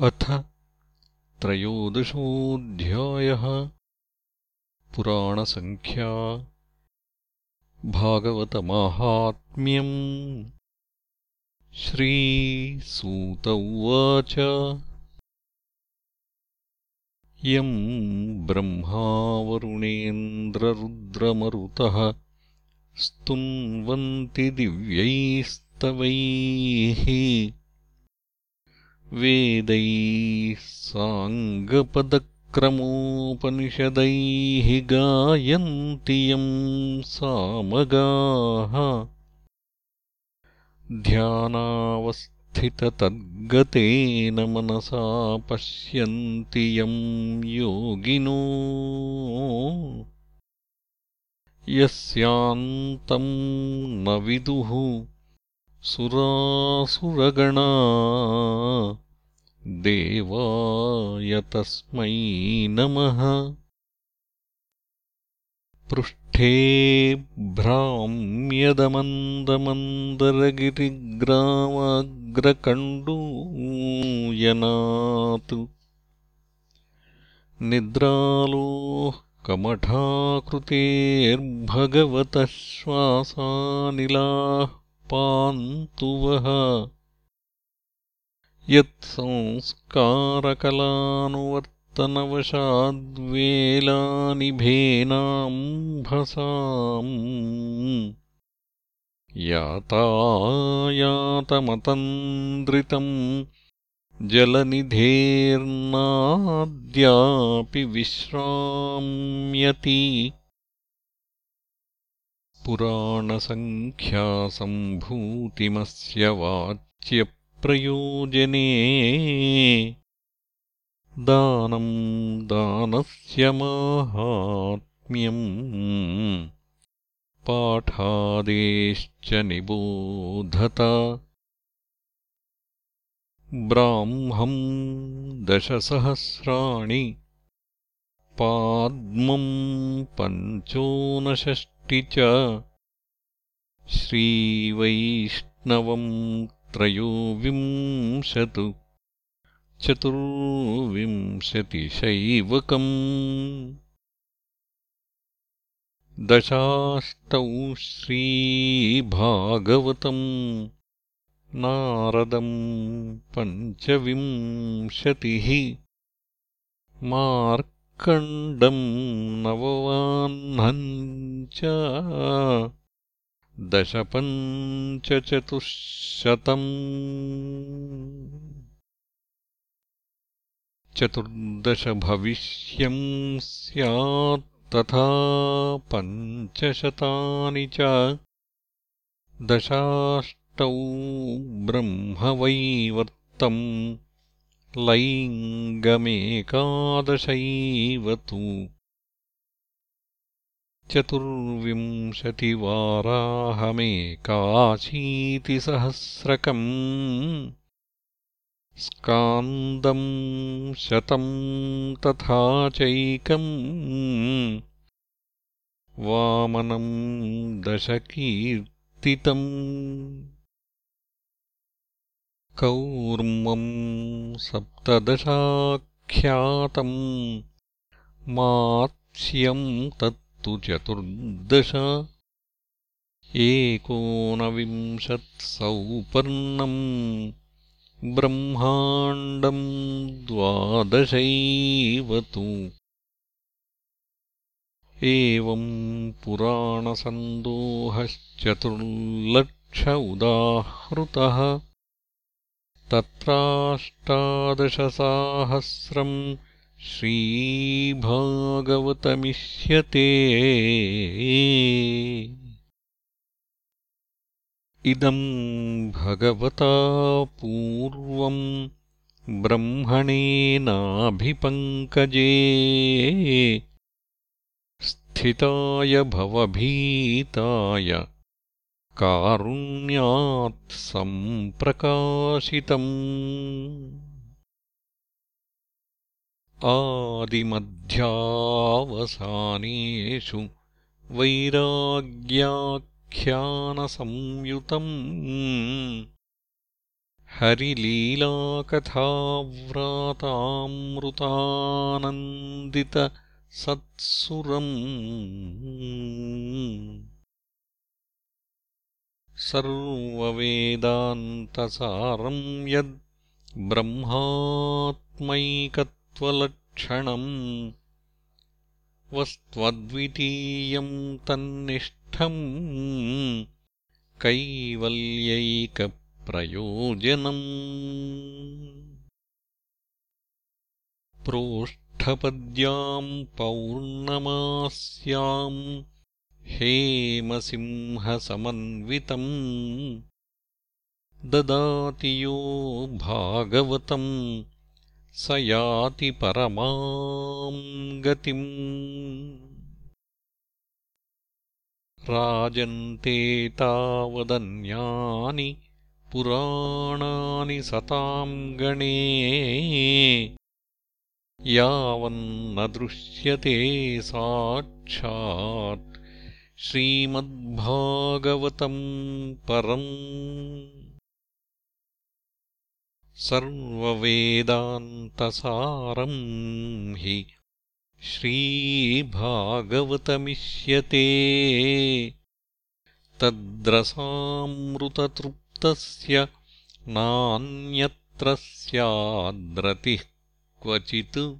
अथ त्रयोदशोऽध्यायः पुराणसङ्ख्या भागवतमाहात्म्यम्। श्रीसूत उवाच। यम् ब्रह्मावरुणेन्द्ररुद्रमरुतः स्तुन्वन्ति दिव्यैस्तवैः वेदैः साङ्गपदक्रमोपनिषदैः गायन्ति यम् सामगाः। ध्यानावस्थिततद्गतेन मनसा पश्यन्ति यम् योगिनो। यस्यान्तम् न विदुः सुरासुरगणा देवाय तस्मै नमः। पृष्ठे भ्राम्यदमन्दमन्दरगिरिग्रामग्रकण्डूयनात्। निद्रालोः कमठाकृतेर्भगवतः श्वासानिलाः पान्तु वः यत्संस्कारकलानुवर्तनवशाद्वेलानिभेनाम्भसाम्। यातायातमतन्द्रितम् जलनिधेर्नाद्यापि विश्राम्यति। पुराणसङ्ख्यासम्भूतिमस्य वाच्यप्रयोजने दानम् दानस्य माहात्म्यम् पाठादेश्च निबोधत। ब्राह्मम् दशसहस्राणि पाद्मम् पञ्चोनषष्टि च श्रीवैष्णवम् त्रयोविंशतु। चतुर्विंशतिशैवकम्। दशाष्टौ श्रीभागवतम्। नारदम् पञ्चविंशतिः। मार्कण्डम् नववाह्नम् च दशपञ्चचतुःशतम् चतुर्दशभविष्यम् स्यात् पञ्चशतानि च दशाष्टौ ब्रह्मवैवर्तम् लैङ्गमेकादशैव तु चतुर्विंशतिवाराहमेकाशीतिसहस्रकम् स्कान्दम् शतम् तथा चैकम् वामनम् दशकीर्तितम् कौर्मम् सप्तदशाख्यातम् मात्स्यम् तत्तु चतुर्दश एकोनविंशत्सौपर्णम् ब्रह्माण्डम् द्वादशैव तु। एवम् पुराणसन्दोहश्चतुर्लक्ष उदाहृतः। तत्राष्टादशसाहस्रम् श्रीभागवतमिष्यते। इदम् भगवता पूर्वम् ब्रह्मणेनाभिपङ्कजे। स्थिताय भवभीताय कारुण्यात् सम्प्रकाशितम् आदिमध्यावसानेषु वैराग्याख्यानसंयुतम् हरिलीलाकथाव्रातामृतानन्दितसत्सुरम् सर्ववेदान्तसारं यद् ब्रह्मात्मैकत्वलक्षणम् वस्त्वद्वितीयम् तन्निष्ठम् कैवल्यैकप्रयोजनम्। प्रोष्ठपद्याम् पौर्णमास्याम् हेमसिंहसमन्वितम् ददाति यो भागवतम् स याति परमाम् गतिम्। राजन्ते तावदन्यानि पुराणानि सताम् गणे। यावन्न दृश्यते साक्षात् श्रीमद्भागवतम् परम् सर्ववेदान्तसारम् हि श्रीभागवतमिष्यते। तद्रसामृततृप्तस्य नान्यत्र स्याद्रतिः क्वचित्।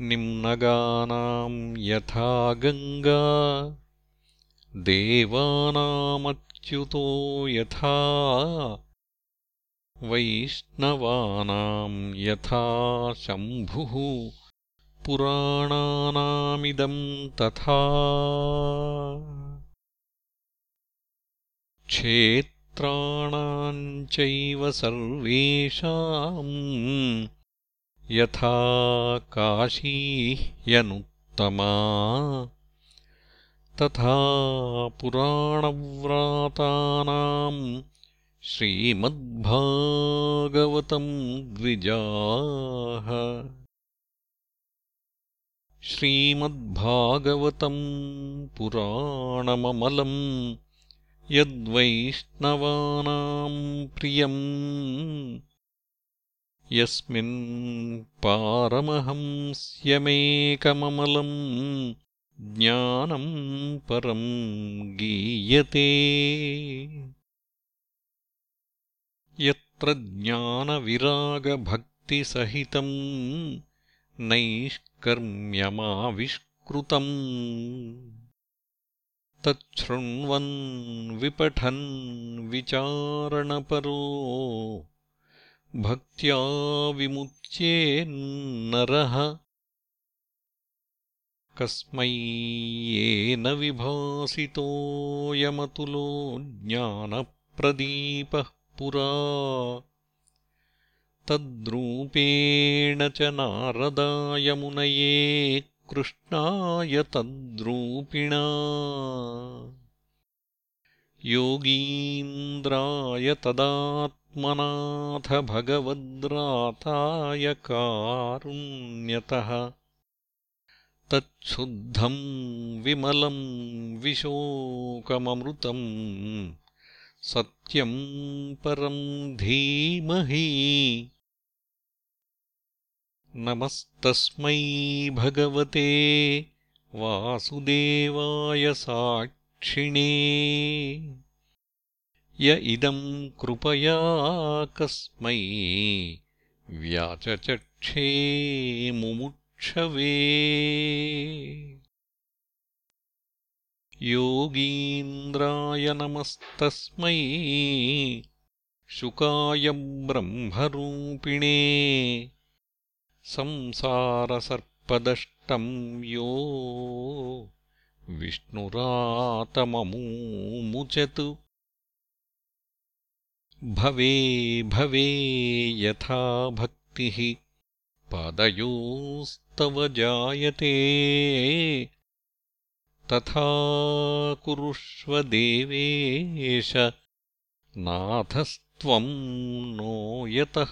निम्नगानाम् यथा गङ्गा देवानामच्युतो यथा वैष्णवानाम् यथा शम्भुः पुराणानामिदम् तथा। क्षेत्राणाम् चैव सर्वेषाम् यथा काशी ह्यनुत्तमा तथा पुराणव्रातानाम् श्रीमद्भागवतम् द्विजाः। श्रीमद्भागवतम् पुराणममलम् यद्वैष्णवानाम् प्रियम् यस्मिन् पारमहंस्यमेकममलम् ज्ञानम् परम् गीयते यत्र ज्ञानविरागभक्तिसहितम् नैष्कर्म्यमाविष्कृतम्। तच्छृण्वन् विपठन् विचारणपरो भक्त्या विमुच्येन्नरः कस्मै येन विभासितोऽयमतुलो ज्ञानप्रदीपः पुरा। तद्रूपेण च नारदायमुनये कृष्णाय तद्रूपिणा। योगीन्द्राय तदात्मनाथ भगवद्राताय कारुण्यतः। तच्छुद्धम् विमलम् विशोकममृतम् सत्यम् परम् धीमहि। नमस्तस्मै भगवते वासुदेवाय साक्षिणे। य इदम् कृपया कस्मै व्याचचक्षे मुमुक्षवे योगीन्द्राय नमस्तस्मै शुकाय ब्रह्मरूपिणे संसारसर्पदष्टम् यो विष्णुरातममूमुचत्। भवे भवे यथा भक्तिः। पादयोस्तव जायते तथा कुरुष्व देवेश। नाथस्त्वम् नो यतः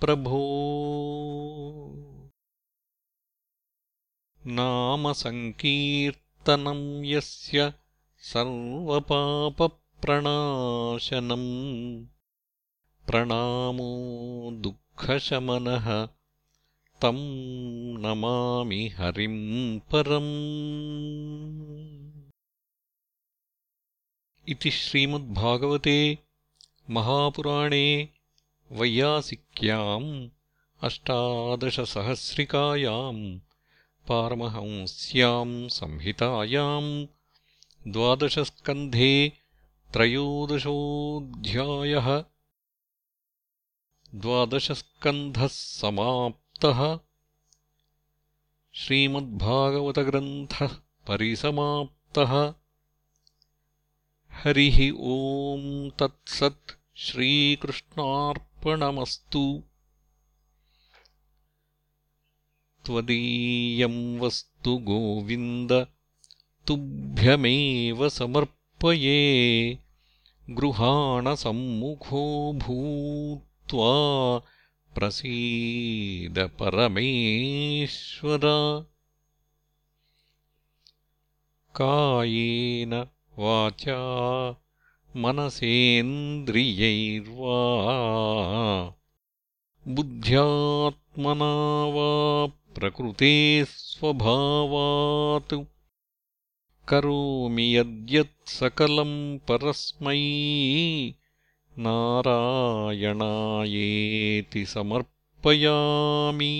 प्रभो। नामसङ्कीर्तनम् यस्य सर्वपापप्रणाशनम्। प्रणामो दुःखशमनः नमामि हरिम् परम्। इति श्रीमद्भागवते महापुराणे वैयासिक्याम् अष्टादशसहस्रिकायाम् पारमहंस्याम् संहितायाम् द्वादशस्कन्धे त्रयोदशोऽध्यायः। द्वादशस्कन्धः समाप्तः श्रीमद्भागवतग्रन्थः परिसमाप्तः। हरिः ओम् तत्सत् श्रीकृष्णार्पणमस्तु। त्वदीयम् वस्तु गोविन्द तुभ्यमेव समर्पये। गृहाणसम्मुखो भूत्वा परमेश्वर। कायेन वाचा मनसेन्द्रियैर्वा। बुद्ध्यात्मना वा प्रकृते स्वभावात्। करोमि यद्यत् सकलम् परस्मै नारायणायेति समर्पयामि